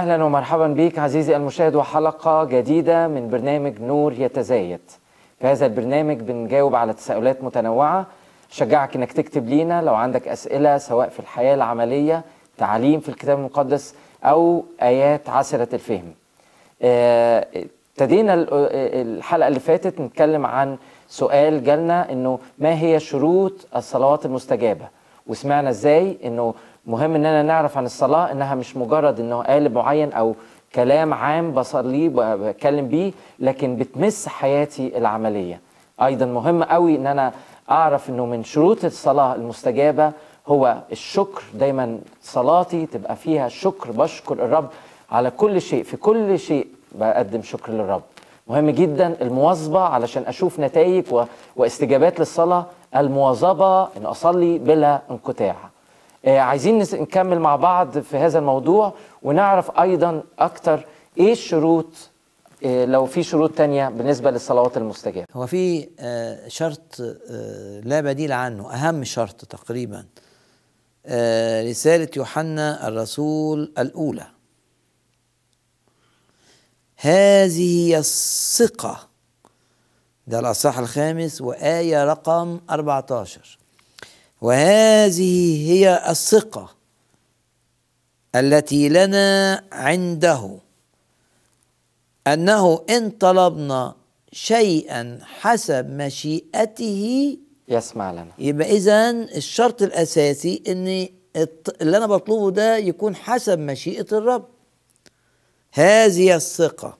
أهلا ومرحبا بك عزيزي المشاهد وحلقة جديدة من برنامج نور يتزايد. في هذا البرنامج بنجاوب على تساؤلات متنوعة. شجعك إنك تكتب لينا لو عندك أسئلة سواء في الحياة العملية تعليم في الكتاب المقدس أو آيات عسرة الفهم. آه، ابتدينا ال- الحلقة اللي فاتت نتكلم عن سؤال جالنا إنه ما هي شروط الصلوات المستجابة؟ وسمعنا إزاي إنه مهم إننا نعرف عن الصلاة إنها مش مجرد إنه قالب معين أو كلام عام بصليه بتكلم بيه لكن بتمس حياتي العملية. أيضا مهم قوي إن أنا أعرف إنه من شروط الصلاة المستجابة هو الشكر. دايما صلاتي تبقى فيها شكر بشكر الرب على كل شيء. في كل شيء بقدم شكر للرب. مهم جدا المواظبة علشان أشوف نتائج و... واستجابات للصلاة المواظبة أن أصلي بلا انقطاع. عايزين نس... نكمل مع بعض في هذا الموضوع ونعرف أيضا أكتر إيه الشروط آه لو في شروط تانية بالنسبة للصلوات المستجابة. هو في آه، شرط آه، لا بديل عنه أهم شرط تقريبا آه، رسالة يوحنا الرسول الأولى. هذه هي الثقة ده الأصحاح الخامس وآية رقم 14 وهذه هي الثقة التي لنا عنده أنه إن طلبنا شيئا حسب مشيئته يسمع لنا. يبقى إذا الشرط الأساسي إن الط- اللي أنا بطلبه ده يكون حسب مشيئة الرب. هذه الثقة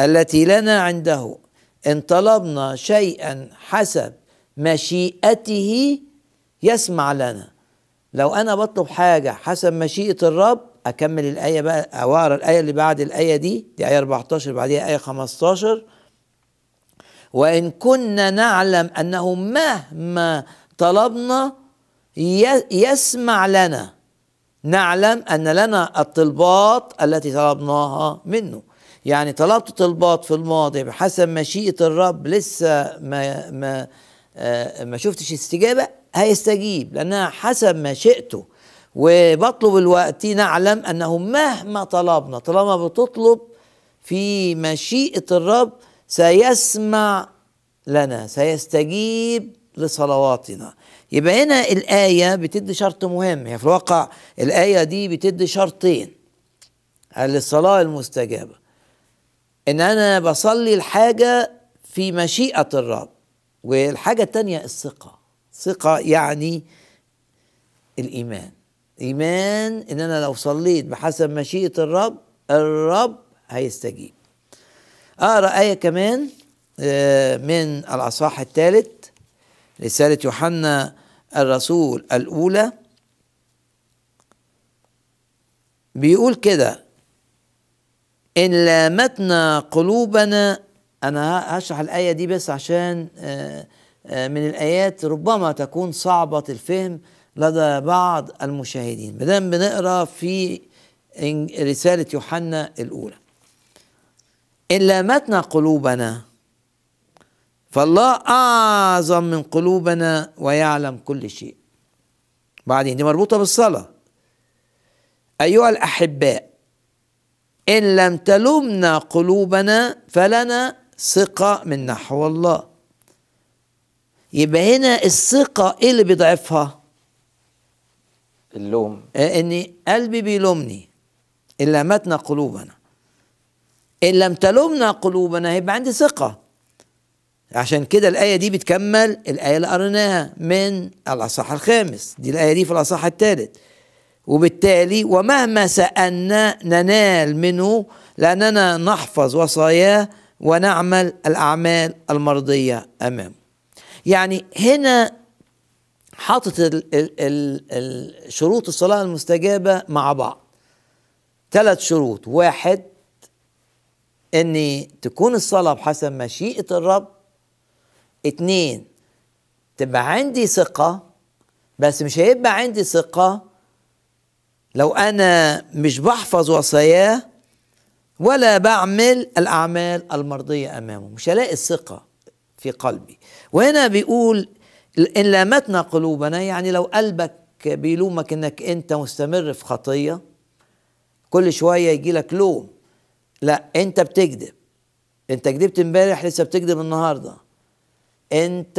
التي لنا عنده إن طلبنا شيئا حسب مشيئته يسمع لنا. لو أنا بطلب حاجة حسب مشيئة الرب أكمل الآية بقى أو أقرأ الآية اللي بعد الآية دي دي آية 14 بعديها آية 15 وإن كنا نعلم أنه مهما طلبنا يسمع لنا. نعلم أن لنا الطلبات التي طلبناها منه. يعني طلبت طلبات في الماضي بحسب مشيئة الرب لسه ما ما آه، ما شفتش استجابة هيستجيب لأنها حسب مشيئته وبطلب الوقت نعلم أنه مهما طلبنا طالما بتطلب في مشيئة الرب سيسمع لنا سيستجيب لصلواتنا. يبقى هنا الآية بتدي شرط مهم. هي في الواقع الآية دي بتدي شرطين للصلاة المستجابة. إن أنا بصلي الحاجة في مشيئة الرب والحاجة التانية الثقة. ثقة يعني الإيمان. إيمان إن أنا لو صليت بحسب مشيئة الرب الرب هيستجيب. أقرأ آية كمان آه، من الأصحاح الثالث رسالة يوحنا الرسول الأولى. بيقول كده إن لامتنا قلوبنا أنا هشرح الآية دي بس عشان آه، آه، من الآيات ربما تكون صعبة الفهم لدى بعض المشاهدين. مادام بنقرأ في رسالة يوحنا الأولى. إن لامتنا قلوبنا فالله أعظم من قلوبنا ويعلم كل شيء. بعدين دي مربوطة بالصلاة. أيها الأحباء إن لم تلمنا قلوبنا فلنا ثقة من نحو الله يبقى هنا الثقة إيه اللي بيضعفها؟ اللوم. آه، إن قلبي بيلومني. إن لمتنا قلوبنا. إن لم تلمنا قلوبنا هيبقى عندي ثقة. عشان كده الآية دي بتكمل الآية اللي قريناها من الأصحاح الخامس. دي الآية دي في الأصحاح الثالث. وبالتالي ومهما سألنا ننال منه لأننا نحفظ وصاياه ونعمل الأعمال المرضية أمامه. يعني هنا حاطط شروط الصلاة المستجابة مع بعض. ثلاث شروط. واحد ان تكون الصلاة بحسب مشيئة الرب. اتنين تبقى عندي ثقة بس مش هيبقى عندي ثقة لو أنا مش بحفظ وصاياه ولا بعمل الأعمال المرضية أمامه. مش هلاقي الثقة في قلبي. وهنا بيقول إن لامتنا قلوبنا يعني لو قلبك بيلومك إنك أنت مستمر في خطية كل شوية يجي لك لوم. لا أنت بتكذب. أنت كذبت امبارح لسه بتكذب النهارده. أنت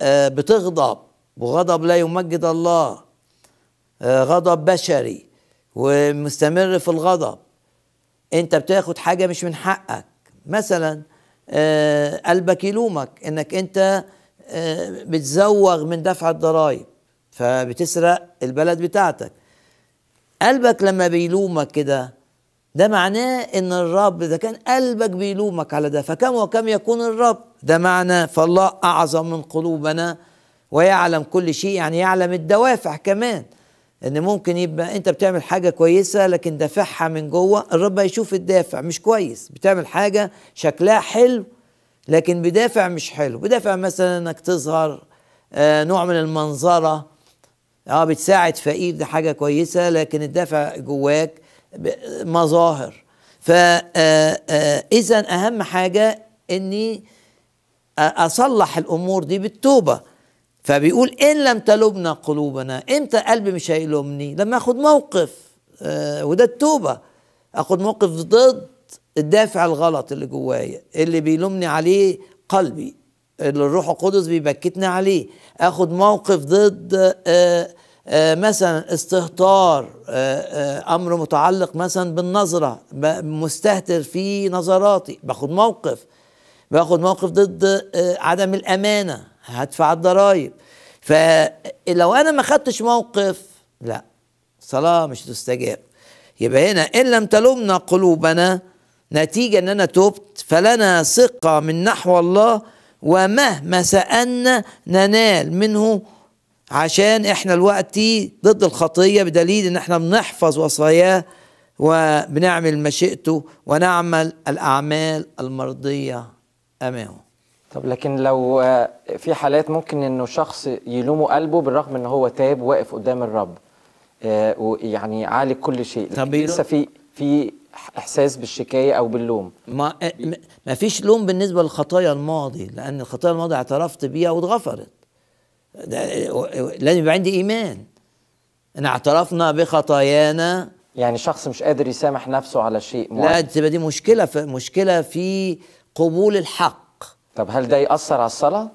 آه، بتغضب. وغضب لا يمجد الله. آه، غضب بشري. ومستمر في الغضب. أنت بتاخد حاجة مش من حقك. مثلا قلبك يلومك إنك أنت آه، بتزوغ من دفع الضرائب فبتسرق البلد بتاعتك. قلبك لما بيلومك كده ده معناه إن الرب إذا كان قلبك بيلومك على ده فكم وكم يكون الرب؟ ده معنى فالله أعظم من قلوبنا ويعلم كل شيء يعني يعلم الدوافع كمان. إن ممكن يبقى أنت بتعمل حاجة كويسة لكن دافعها من جوه الرب هيشوف الدافع مش كويس. بتعمل حاجة شكلها حلو لكن بدافع مش حلو. بدافع مثلا إنك تظهر آه نوع من المنظرة. آه بتساعد فقير دي حاجة كويسة لكن الدافع جواك مظاهر. فاذا أهم حاجة إني أصلح الأمور دي بالتوبة. فبيقول إن لم تلبنا قلوبنا إمتى قلبي مش هيلومني؟ لما آخد موقف آه وده التوبة. آخد موقف ضد الدافع الغلط اللي جوايا اللي بيلومني عليه قلبي اللي الروح القدس بيبكتني عليه. آخد موقف ضد آه آه مثلا استهتار آه آه أمر متعلق مثلا بالنظرة مستهتر في نظراتي. باخد موقف. باخد موقف ضد آه، عدم الأمانة. هدفع الضرائب فلو أنا ما خدتش موقف لا صلاة مش تستجاب. يبقى هنا إن لم تلمنا قلوبنا نتيجة إن أنا تبت فلنا ثقة من نحو الله ومهما سألنا ننال منه عشان إحنا دلوقتي ضد الخطية بدليل إن إحنا بنحفظ وصاياه وبنعمل مشيئته ونعمل الأعمال المرضية أمامه. طب لكن لو آه، في حالات ممكن إنه شخص يلومه قلبه بالرغم إن هو تاب واقف قدام الرب آه، ويعني عالج كل شيء. طب لسه في في إحساس بالشكاية أو باللوم. ما ما فيش لوم بالنسبة للخطايا الماضي لأن الخطايا الماضي اعترفت بيها واتغفرت. لازم يبقى عندي إيمان. ان اعترفنا بخطايانا. يعني شخص مش قادر يسامح نفسه على شيء لا معين. تبقى دي مشكلة في مشكلة في قبول الحق. طب هل ده يأثر على الصلاة؟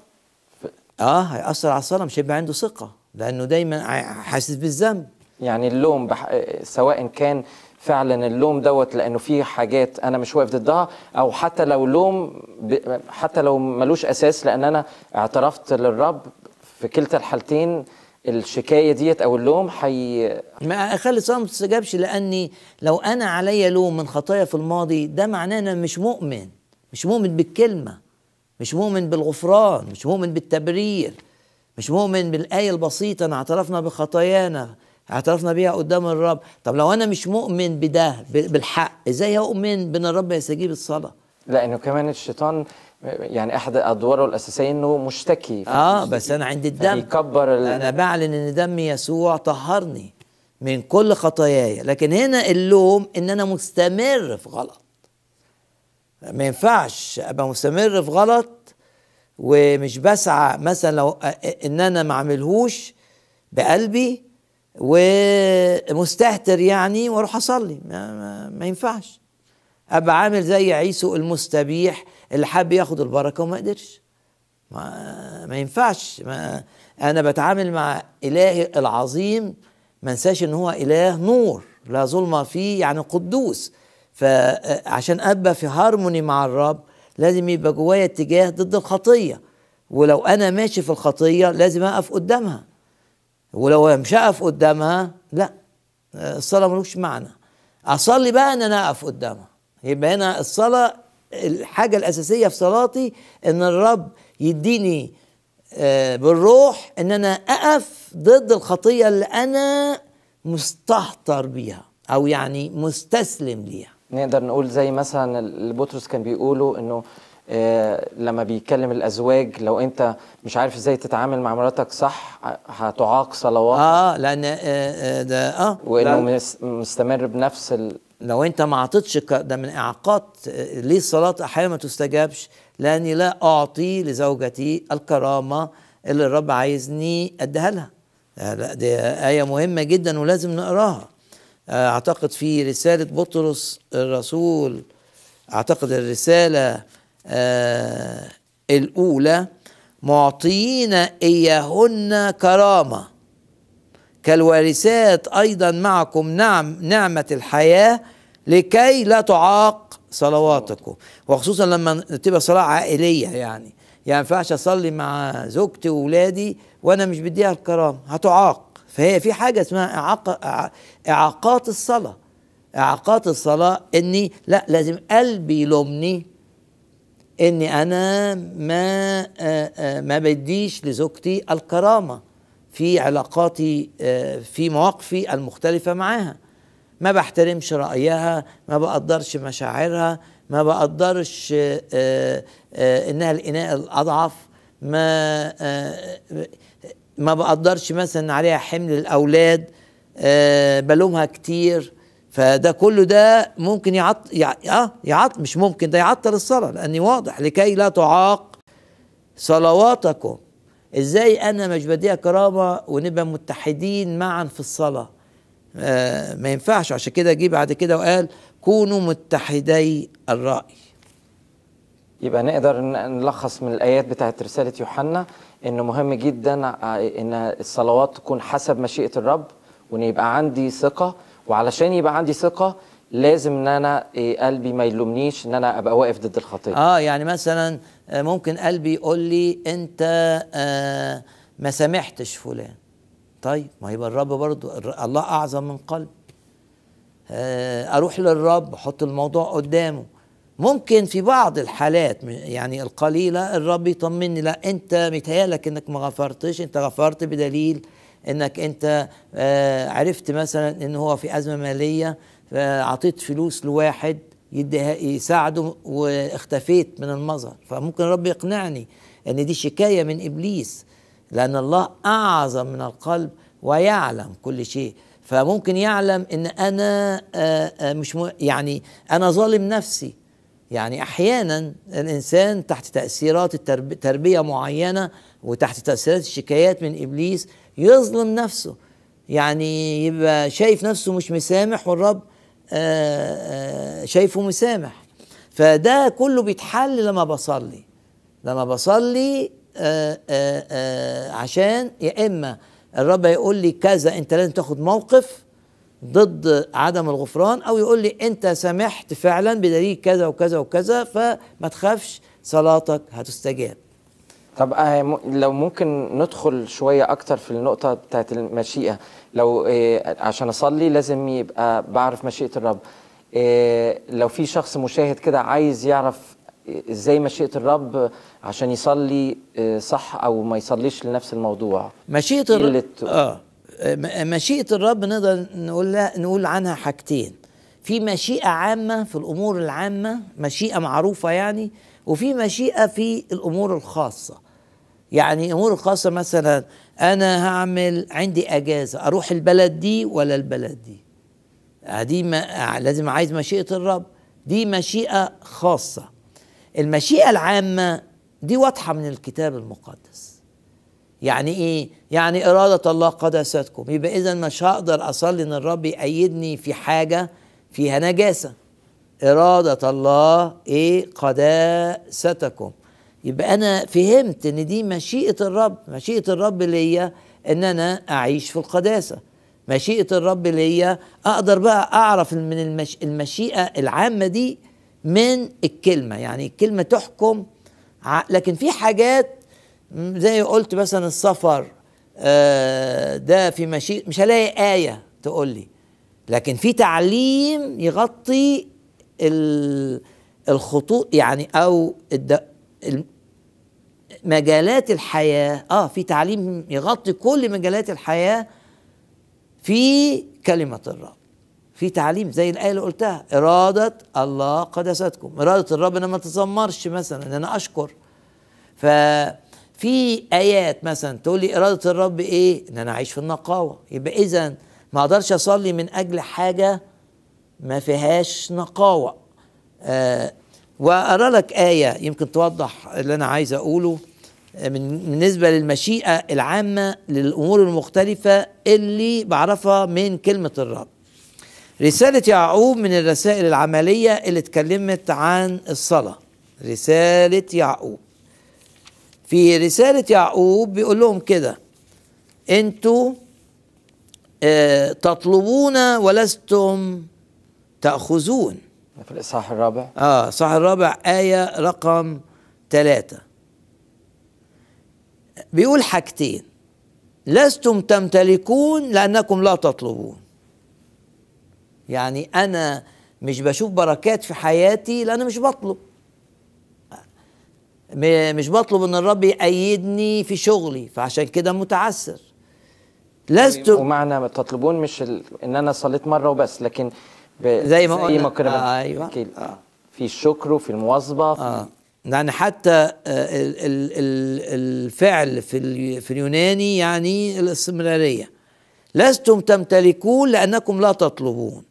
آه هيأثر على الصلاة مش هيبقى عنده ثقة لأنه دايما حاسس بالذنب. يعني اللوم بح... سواء كان فعلا اللوم دوت لأنه في حاجات أنا مش واقف ضدها أو حتى لو لوم ب... حتى لو ملوش أساس لأن أنا اعترفت للرب في كلتا الحالتين الشكاية ديت أو اللوم حي ما أخلي الصلاه ما تستجابش لأني لو أنا عليا لوم من خطايا في الماضي ده معناه إن أنا مش مؤمن مش مؤمن بالكلمة. مش مؤمن بالغفران مش مؤمن بالتبرير مش مؤمن بالآية البسيطة ان اعترفنا بخطايانا اعترفنا بيها قدام الرب. طب لو أنا مش مؤمن بده بالحق إزاي اؤمن بأن الرب يستجيب الصلاه لأنه كمان الشيطان يعني أحد أدواره الأساسية إنه مشتكي. آه بس أنا عندي الدم. يكبر ال... أنا بعلن إن دم يسوع طهرني من كل خطاياي. لكن هنا اللوم إن أنا مستمر في غلط. ما ينفعش أبقى مستمر في غلط ومش بسعى مثلا لو إن أنا ما أعملهوش بقلبي ومستهتر يعني وأروح أصلي. ما, ما, ما ينفعش. أبقى عامل زي عيسو المستبيح اللي حب ياخد البركة وما قدرش. ما, ما ينفعش. ما أنا بتعامل مع إلهي العظيم ما انساش إن هو إله نور لا ظلمه فيه يعني قدوس. فعشان أبقى في هارموني مع الرب لازم يبقى جوايا اتجاه ضد الخطية. ولو أنا ماشي في الخطية لازم أقف قدامها. ولو مش هقف قدامها لا الصلاة ملوش معنى. أصلي بقى إن أنا أقف قدامها. يبقى هنا الصلاة الحاجة الأساسية في صلاتي إن الرب يديني آه، بالروح إن أنا أقف ضد الخطية اللي أنا مستهتر بيها أو يعني مستسلم ليها. نقدر نقول زي مثلا اللي بطرس كان بيقوله إنه آه لما بيكلم الأزواج لو أنت مش عارف إزاي تتعامل مع مراتك صح هتعاق صلوات آه لأن آه آه ده آه وإنه مستمر بنفس ال... لو أنت ما عطيتش ك- ده من إعاقات آه، ليه الصلاة أحيانا ما تستجابش؟ لأني لا أعطي لزوجتي الكرامة اللي الرب عايزني أديها لها. آه، لا دي آية مهمة جدا ولازم نقراها. أعتقد في رسالة بطرس الرسول أعتقد الرسالة آه الأولى معطيين إياهن كرامة كالوارثات أيضا معكم نعم نعمة الحياة لكي لا تعاق صلواتكم. وخصوصا لما تبقى صلاة عائلية يعني. يعني ينفعش أصلي مع زوجتي واولادي وأنا مش بديها الكرامة. هتعاق. فهي في حاجة اسمها إع- إعاقات الصلاة. إعاقات الصلاة إني لا لازم قلبي يلومني. إني أنا ما آه، آه، ما بديش لزوجتي الكرامة في علاقاتي آه، في مواقفي المختلفة معاها. ما بحترمش رأيها ما بقدرش مشاعرها ما بقدرش إنها الإناء الأضعف ما ما بقدرش مثلا عليها حمل الأولاد. بلومها كتير. فده كله ده ممكن يعط يع... آه يعط مش ممكن ده يعطل الصلاة لأني واضح لكي لا تعاق صلواتكم. إزاي أنا مش بديها كرامة ونبقى متحدين معا في الصلاة؟ آه ما ينفعش. عشان كده جه بعد كده وقال كونوا متحدي الرأي. يبقى نقدر نلخص من الآيات بتاعت رسالة يوحنا إنه مهم جدا ع- إن الصلوات تكون حسب مشيئة الرب وإن يبقى عندي ثقة وعلشان يبقى عندي ثقة لازم إن أنا إيه، قلبي ما يلومنيش إن أنا أبقى واقف ضد الخطيه آه يعني مثلا آه، ممكن قلبي يقول لي أنت آه ما سامحتش فلان. طيب ما يبقى الرب برضو الله أعظم من قلب. آه أروح للرب أحط الموضوع قدامه. ممكن في بعض الحالات يعني القليلة الرب يطمني لا أنت متهيألك إنك ما غفرتش أنت غفرت بدليل إنك أنت آه عرفت مثلا إن هو في أزمة مالية فأعطيت فلوس لواحد يديها يساعده واختفيت من المظهر فممكن الرب يقنعني إن دي شكاية من إبليس لأن الله أعظم من القلب ويعلم كل شيء فممكن يعلم إن أنا آه، آه، مش. يعني أنا ظالم نفسي يعني أحيانا الإنسان تحت تأثيرات. تربية معينة وتحت تأثيرات الشكايات من إبليس يظلم نفسه. يعني يبقى شايف نفسه مش مسامح والرب آه، آه، شايفه مسامح. فده كله بيتحل لما بصلي. لما بصلي آه آه عشان يا إما الرب يقول لي كذا أنت لازم تاخد موقف ضد عدم الغفران أو يقول لي أنت سمحت فعلا بدليل كذا وكذا وكذا فما تخافش صلاتك هتستجاب. طب آه، لو ممكن ندخل شوية أكتر في النقطة بتاعت المشيئة. لو آه، عشان أصلي لازم يبقى بعرف مشيئة الرب. آه، لو في شخص مشاهد كده عايز يعرف إزاي مشيئة الرب عشان يصلي صح أو ما يصليش لنفس الموضوع. مشيئة إيه الرب آه م- مشيئة الرب نقدر نقول نقول عنها حاجتين. في مشيئة عامة في الأمور العامة مشيئة معروفة يعني وفي مشيئة في الأمور الخاصة. يعني الأمور الخاصة مثلا أنا هعمل عندي أجازة أروح البلد دي ولا البلد دي؟ دي ما لازم عايز مشيئة الرب. دي مشيئة خاصة. المشيئة العامة دي واضحة من الكتاب المقدس. يعني إيه؟ يعني إرادة الله قداستكم يبقى إذا مش هقدر أصلي إن الرب يأيدني في حاجة فيها نجاسة. إرادة الله إيه؟ قداستكم. يبقى أنا فهمت إن دي مشيئة الرب. مشيئة الرب ليا إن أنا أعيش في القداسة. مشيئة الرب ليا أقدر بقى أعرف من المش... المشيئة العامة دي من الكلمة. يعني الكلمة تحكم ع- لكن في حاجات زي قلت مثلا السفر آه، ده في مشي مش هلاقي آية تقول لي. لكن في تعليم يغطي ال- الخطوط يعني أو الد... مجالات الحياة آه في تعليم يغطي كل مجالات الحياة في كلمة الرب. في تعليم زي الآية اللي قلتها إرادة الله قدستكم. إرادة الرب إن أنا ما اتذمرش مثلا إن أنا أشكر. ففي آيات مثلا تقول لي إرادة الرب إيه؟ إن أنا أعيش في النقاوة. يبقى اذا ما أقدرش أصلي من أجل حاجة ما فيهاش نقاوة. آه وأرى لك آية يمكن توضح اللي أنا عايز أقوله آه، من بالنسبة للمشيئة العامة للأمور المختلفة اللي بعرفها من كلمة الرب. رسالة يعقوب من الرسائل العملية اللي اتكلمت عن الصلاة. رسالة يعقوب. في رسالة يعقوب بيقول لهم كده أنتوا آه تطلبون ولستم تأخذون. في الإصحاح الرابع؟ آه صح الرابع آية رقم ثلاثة. بيقول حاجتين. لستم تمتلكون لأنكم لا تطلبون. يعني أنا مش بشوف بركات في حياتي لأن مش بطلب. مش بطلب إن الرب يأيدني في شغلي فعشان كده متعسر. لستم ومعنى تطلبون مش ال... إن أنا صليت مرة وبس لكن زي ما قلنا. كنا آه، أيوة. بنحكي آه. في الشكر وفي المواظبة. آه يعني حتى آه، ال- ال- ال- الفعل في في اليوناني يعني الاستمرارية لستم تمتلكون لأنكم لا تطلبون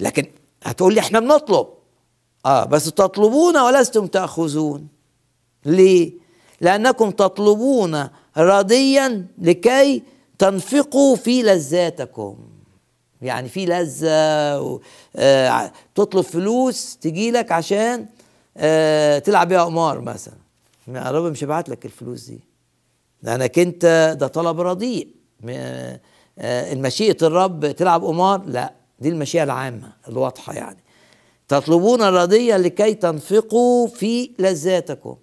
لكن هتقول لي إحنا بنطلب آه بس تطلبون ولستم تأخذون ليه لأنكم تطلبون راضيا لكي تنفقوا في لذاتكم يعني في لذة و... آه تطلب فلوس تجي لك عشان آه تلعب بيها قمار مثلا. ما الرب مش هيبعت لك الفلوس دي. لأنك أنت ده طلب رديء. آه المشيئة الرب تلعب قمار؟ لا دي المشيئة العامة الواضحة يعني. تطلبون الرضية لكي تنفقوا في لذاتكم.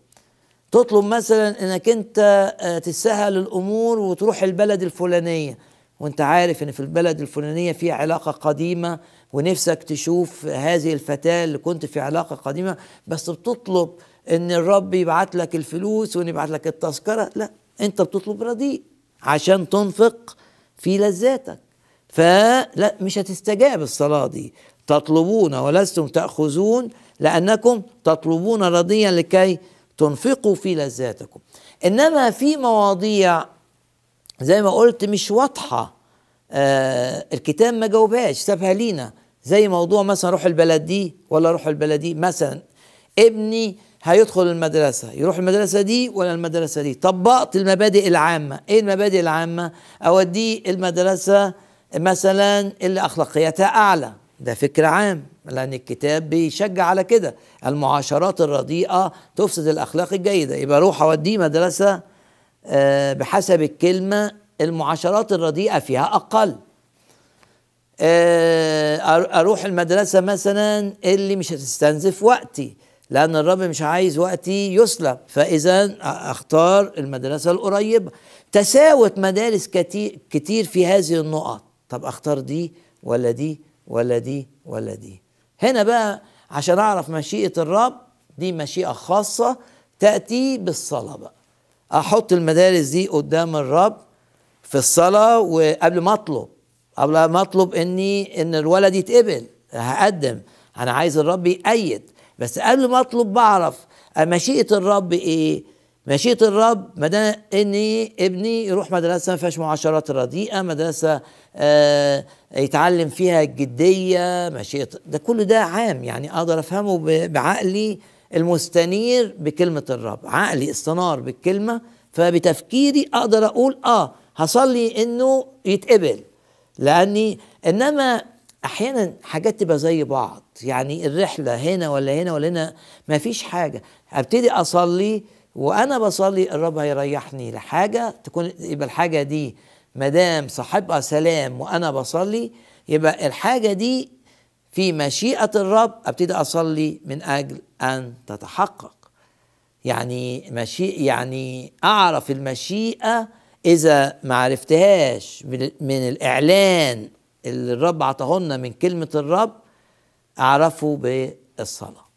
تطلب مثلا إنك أنت آه، تسهل الأمور وتروح البلد الفلانية. وانت عارف ان في البلد الفلانية في علاقة قديمة ونفسك تشوف هذه الفتاة اللي كنت في علاقة قديمة بس بتطلب ان الرب يبعت لك الفلوس وان يبعت لك التذكرة. لا انت بتطلب رديء عشان تنفق في لذاتك. فلا مش هتستجاب الصلاة دي. تطلبون ولستم تأخذون لأنكم تطلبون رضيا لكي تنفقوا في لذاتكم. إنما في مواضيع زي ما قلت مش واضحة. آه الكتاب ما جاوبهاش سابها لينا. زي موضوع مثلا روح البلد دي ولا روح البلد دي. مثلا ابني هيدخل المدرسة يروح المدرسة دي ولا المدرسة دي؟ طبقت المبادئ العامة. إيه المبادئ العامة؟ اوديه المدرسة مثلا اللي اخلاقياتها أعلى. ده فكر عام لأن الكتاب بيشجع على كده. المعاشرات الرديئة تفسد الأخلاق الجيدة. يبقى روح أوديه مدرسة بحسب الكلمة المعاشرات الرديئة فيها أقل. آه، أر- أروح المدرسة مثلا اللي مش هتستنزف وقتي لأن الرب مش عايز وقتي يسلب فاذا أختار المدرسة القريبة. تساوت مدارس كتير كتير في هذه النقط. طب أختار دي ولا دي ولا دي ولا دي. هنا بقى عشان أعرف مشيئة الرب دي مشيئة خاصة تأتي بالصلاة بقى. أحط المدارس دي قدام الرب في الصلاة وقبل ما أطلب. قبل ما أطلب اني إن الولد يتقبل. هقدم. أنا عايز الرب يأيد. بس قبل ما أطلب بعرف مشيئه الرب إيه؟ مشيئه الرب ما دام إني ابني يروح مدرسة ما فيهاش معاشرات رديئة مدرسة آه يتعلم فيها الجدية مشيئه ده كل ده عام. يعني أقدر أفهمه بعقلي المستنير بكلمة الرب. عقلي استنار بالكلمة فبتفكيري أقدر أقول آه هصلي إنه يتقبل. لأني إنما أحيانا حاجات تبقى زي بعض. يعني الرحلة هنا ولا هنا ولا هنا ما فيش حاجة. أبتدي أصلي وأنا بصلي الرب هيريحني لحاجة تكون يبقى الحاجة دي ما دام صاحبها سلام وأنا بصلي يبقى الحاجة دي في مشيئة الرب أبتدي أصلي من أجل أن تتحقق. يعني مشي يعني أعرف المشيئة إذا ما عرفتهاش من, الإعلان اللي الرب عطاه لنا من كلمة الرب أعرفه بالصلاة.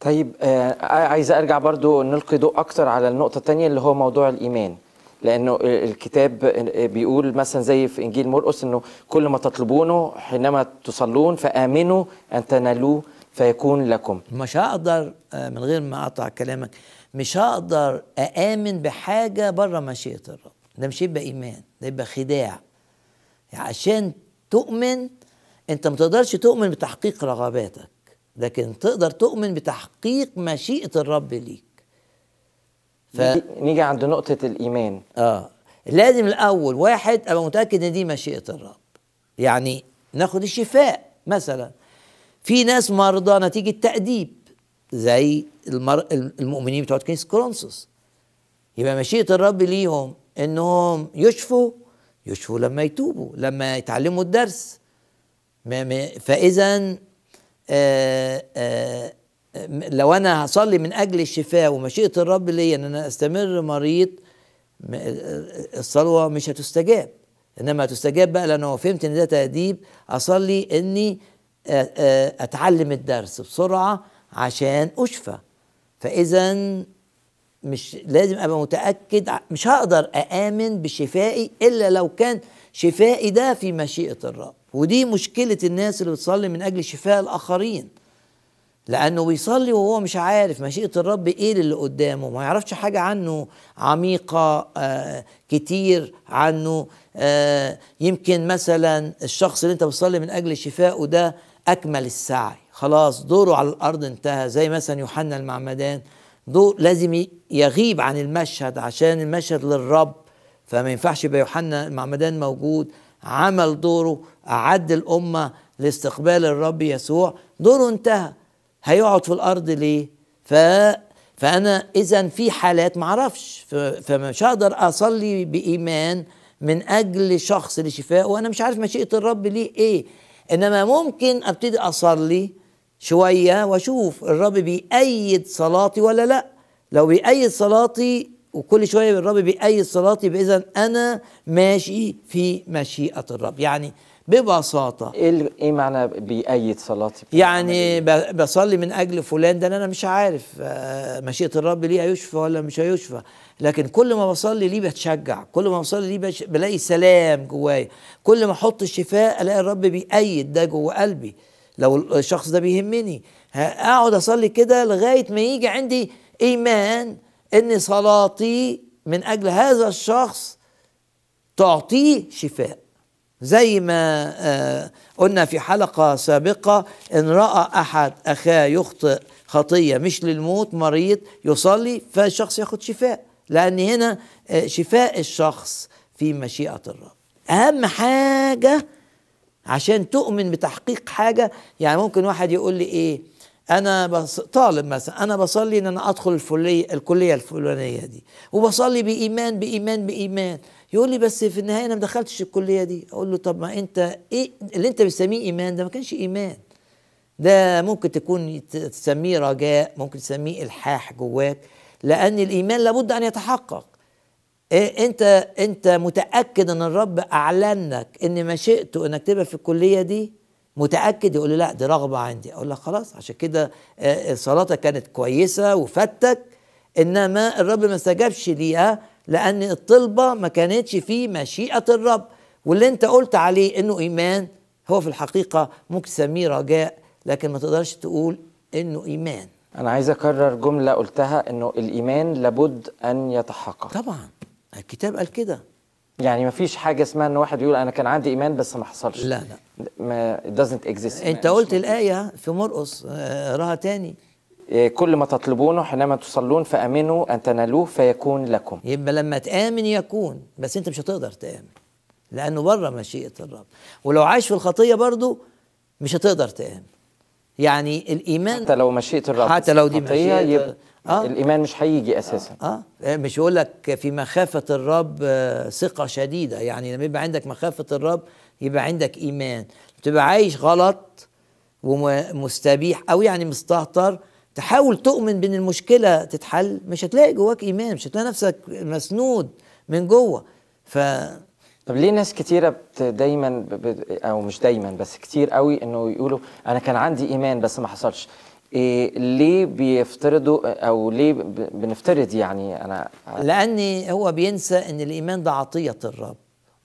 طيب آه عايز أرجع برضو نلقي ضوء أكتر على النقطة التانية اللي هو موضوع الإيمان. لأنه الكتاب بيقول مثلا زي في إنجيل مرقس إنه كل ما تطلبونه حينما تصلون فآمنوا أن تنالوه فيكون لكم. مش هقدر آه، من غير ما أقطع كلامك مش هقدر اامن بحاجة بره مشيئة الرب. ده مش يبقى إيمان ده يبقى خداع. يعني عشان تؤمن أنت ما تقدرش تؤمن بتحقيق رغباتك لكن تقدر تؤمن بتحقيق مشيئة الرب ليك. ف... نيجي عند نقطة الإيمان. آه. لازم الأول واحد أبقى متأكد إن دي مشيئة الرب. يعني ناخد الشفاء مثلا. في ناس مرضى نتيجة تأديب زي المر... المؤمنين بتوع كنيسة كورنثوس. يبقى مشيئة الرب ليهم إنهم يشفوا يشفوا لما يتوبوا لما يتعلموا الدرس. فإذا آه آه لو أنا هصلي من أجل الشفاء ومشيئة الرب ليا إن أنا أستمر مريض الصلوة مش هتستجاب. إنما هتستجاب بقى لأنه فهمت إن ده تأديب. أصلي إني أتعلم الدرس بسرعة عشان أشفى. فإذا مش لازم أبقى متأكد مش هقدر أآمن بشفائي إلا لو كان شفائي ده في مشيئة الرب. ودي مشكلة الناس اللي بتصلي من أجل شفاء الآخرين. لأنه بيصلي وهو مش عارف مشيئة الرب إيه اللي قدامه. ما يعرفش حاجة عنه عميقة آه كتير عنه آه يمكن مثلا الشخص اللي أنت بتصلي من أجل شفائه ده أكمل السعي. خلاص دوره على الأرض انتهى زي مثلا يوحنا المعمدان. دور لازم يغيب عن المشهد عشان المشهد للرب. فما ينفعش يبقى يوحنا المعمدان موجود. عمل دوره أعد الأمة لاستقبال الرب يسوع. دوره انتهى. هيقعد في الأرض ليه؟ ف فأنا اذا في حالات ما أعرفش فمش هقدر أصلي بإيمان من أجل شخص لشفاء وأنا مش عارف مشيئة الرب ليه إيه. إنما ممكن أبتدي أصلي شوية وأشوف الرب بيأيد صلاتي ولا لأ. لو بيأيد صلاتي وكل شوية الرب بيأيد صلاتي اذا أنا ماشي في مشيئة الرب. يعني ببساطة. إيه إيه معنى بيأيد صلاتي يعني بصلي من أجل فلان ده أنا مش عارف مشيئة الرب ليه هيشفى ولا مش هيشفى. لكن كل ما بصلي ليه بتشجع كل ما بصلي ليه بلاقي سلام جوايا. كل ما أحط الشفاء ألاقي الرب بيأيد ده جوه قلبي. لو الشخص ده بيهمني أقعد أصلي كده لغاية ما يجي عندي إيمان إن صلاتي من أجل هذا الشخص تعطيه شفاء. زي ما آه قلنا في حلقة سابقة إن رأى أحد أخاه يخطئ خطية مش للموت مريض يصلي فالشخص ياخد شفاء. لأن هنا آه شفاء الشخص في مشيئة الرب. أهم حاجة عشان تؤمن بتحقيق حاجة يعني ممكن واحد يقول لي إيه؟ أنا بص... طالب مثلا أنا بصلي إن أنا أدخل الفلية الكلية الفلانية دي وبصلي بإيمان بإيمان بإيمان. يقول لي بس في النهاية أنا ما دخلتش الكلية دي. أقول له طب ما أنت إيه اللي أنت بتسميه إيمان؟ ده ما كانش إيمان. ده ممكن تكون تسميه رجاء ممكن تسميه إلحاح جواك لأن الإيمان لابد أن يتحقق. إيه أنت أنت متأكد إن الرب أعلن لك إن مشيئته انك تبقى في الكلية دي؟ متأكد يقول لي لا دي رغبة عندي. أقول لك خلاص عشان كده صلاتك كانت كويسة وفتك إنما الرب ما استجابش ليها لأن الطلبة ما كانتش في مشيئة الرب. واللي أنت قلت عليه إنه إيمان هو في الحقيقة ممكن تسميه رجاء لكن ما تقدرش تقول إنه إيمان. أنا عايز أكرر جملة قلتها إنه الإيمان لابد أن يتحقق. طبعا. الكتاب قال كده. يعني ما فيش حاجة اسمها إن واحد يقول أنا كان عندي إيمان بس ما حصلش. لا لا. ما doesn't exist. أنت قلت الآية في مرقس اقراها تاني. كل ما تطلبونه حينما تصلون فآمنوا أن تنالوه فيكون لكم. يبقى لما تآمن يكون بس أنت مش هتقدر تآمن لأنه بره مشيئة الرب. ولو عايش في الخطية برضه مش هتقدر تآمن. يعني الإيمان حتى لو مشيئة الرب حتى لو دي مشيئة يبقى آه. الإيمان مش هيجي أساسا. آه, آه. مش يقول لك في مخافة الرب ثقة شديدة. يعني لما يبقى عندك مخافة الرب يبقى عندك إيمان. تبقى عايش غلط ومستبيح أو يعني مستهتر تحاول تؤمن بإن المشكلة تتحل مش هتلاقي جواك إيمان مش هتلاقي نفسك مسنود من جوه. ف طب ليه ناس كتيرة بت دايما ب... أو مش دايما بس كتير قوي إنه يقولوا أنا كان عندي إيمان بس ما حصلش؟ إيه ليه بيفترضوا أو ليه. بنفترض يعني أنا لأن هو بينسى إن الإيمان ده عطية الرب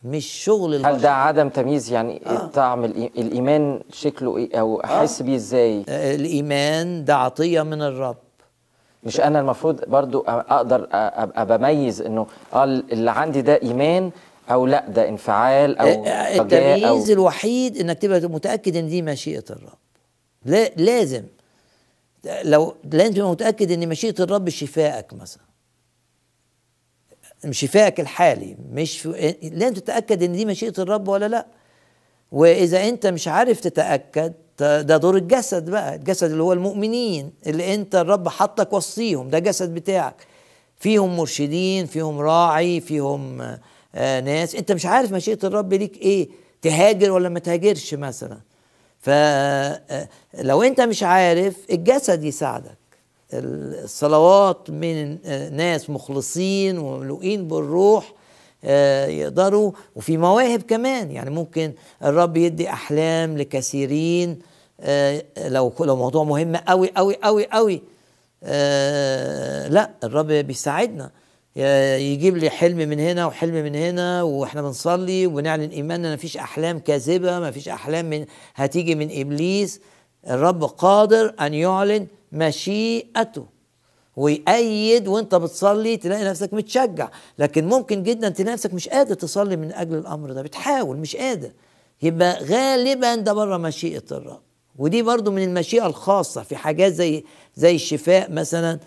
مش شغل هل البشر ده عدم تمييز يعني آه. طعم. الإيمان شكله إيه أو أحس بيه إزاي آه، الإيمان ده عطية من الرب مش أنا المفروض برضو أقدر أ- أبقى بميز إنه آه اللي عندي ده إيمان أو لأ ده انفعال أو آه، التمييز الوحيد إنك تبقى متأكد إن دي مشيئة الرب لا لازم لو لازم تبقى متأكد إن مشيئة الرب شفائك مثلا. شفائك الحالي مش في... لازم تتأكد إن دي مشيئة الرب ولا لأ. وإذا أنت مش عارف تتأكد ده دور الجسد بقى الجسد اللي هو المؤمنين اللي أنت الرب حطك وسطيهم ده جسد بتاعك. فيهم مرشدين فيهم راعي فيهم آه ناس. أنت مش عارف مشيئة الرب ليك إيه تهاجر ولا ما تهاجرش مثلا. فلو انت مش عارف الجسد يساعدك. الصلوات من ناس مخلصين ومملوئين بالروح آه، يقدروا. وفي مواهب كمان يعني ممكن الرب يدي أحلام لكثيرين. آه، لو لو موضوع مهم قوي قوي قوي قوي آه، لا الرب بيساعدنا. يجيب لي حلم من هنا وحلم من هنا وإحنا بنصلي وبنعلن إيماننا. ما فيش أحلام كاذبة ما فيش أحلام من هتيجي من إبليس. الرب قادر أن يعلن مشيئته ويأيد وانت بتصلي تلاقي نفسك متشجع. لكن ممكن جدا تلاقي نفسك مش قادر تصلي من أجل الأمر ده. بتحاول مش قادر. يبقى غالبا ده بره مشيئة الرب. ودي برضو من المشيئة الخاصة في حاجات زي زي الشفاء مثلا.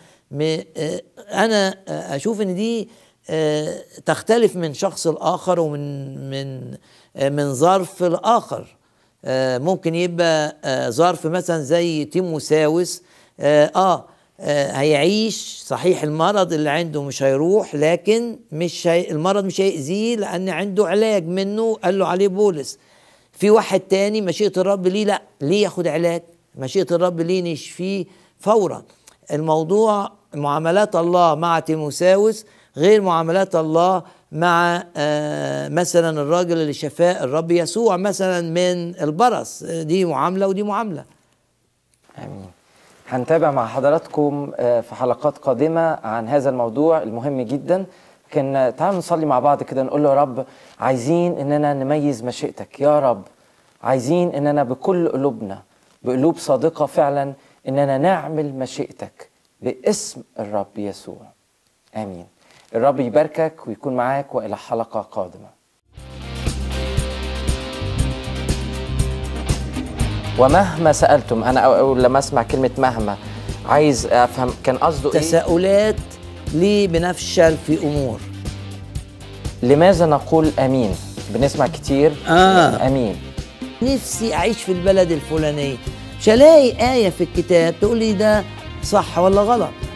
أنا آه، أشوف إن دي آه، تختلف من شخص لآخر ومن من آه، من ظرف لآخر. آه، ممكن يبقى آه، ظرف مثلا زي تيموساوس آه, آه آه، هيعيش صحيح المرض اللي عنده مش هيروح لكن مش هي المرض مش هيأذيه لأن عنده علاج منه قال له عليه بولس في واحد تاني مشيئة الرب ليه؟ لأ ليه ياخد علاج؟ مشيئة الرب ليه نشفيه فورا؟ الموضوع معاملات الله مع تيموساوس غير معاملات الله مع آه مثلا الراجل اللي شفاه الرب يسوع مثلا من البرص. دي معاملة ودي معاملة. آمين. هنتابع مع حضراتكم آه، في حلقات قادمة عن هذا الموضوع المهم جدا. كان آه، تعالوا نصلي مع بعض كده نقول له يا رب عايزين إننا نميز مشيئتك. يا رب عايزين إننا بكل قلوبنا بقلوب صادقة فعلا إننا نعمل مشيئتك. باسم الرب يسوع. آمين. الرب يباركك ويكون معاك وإلى حلقة قادمة. ومهما سألتم أنا أول لما أسمع كلمة مهما عايز أفهم كان قصده إيه؟ تساؤلات ليه بنفشل في أمور. لماذا نقول آمين؟ بنسمع كتير. آه. آمين. نفسي أعيش في البلد الفلانيه مش هلاقي آية في الكتاب تقول لي ده صح ولا غلط؟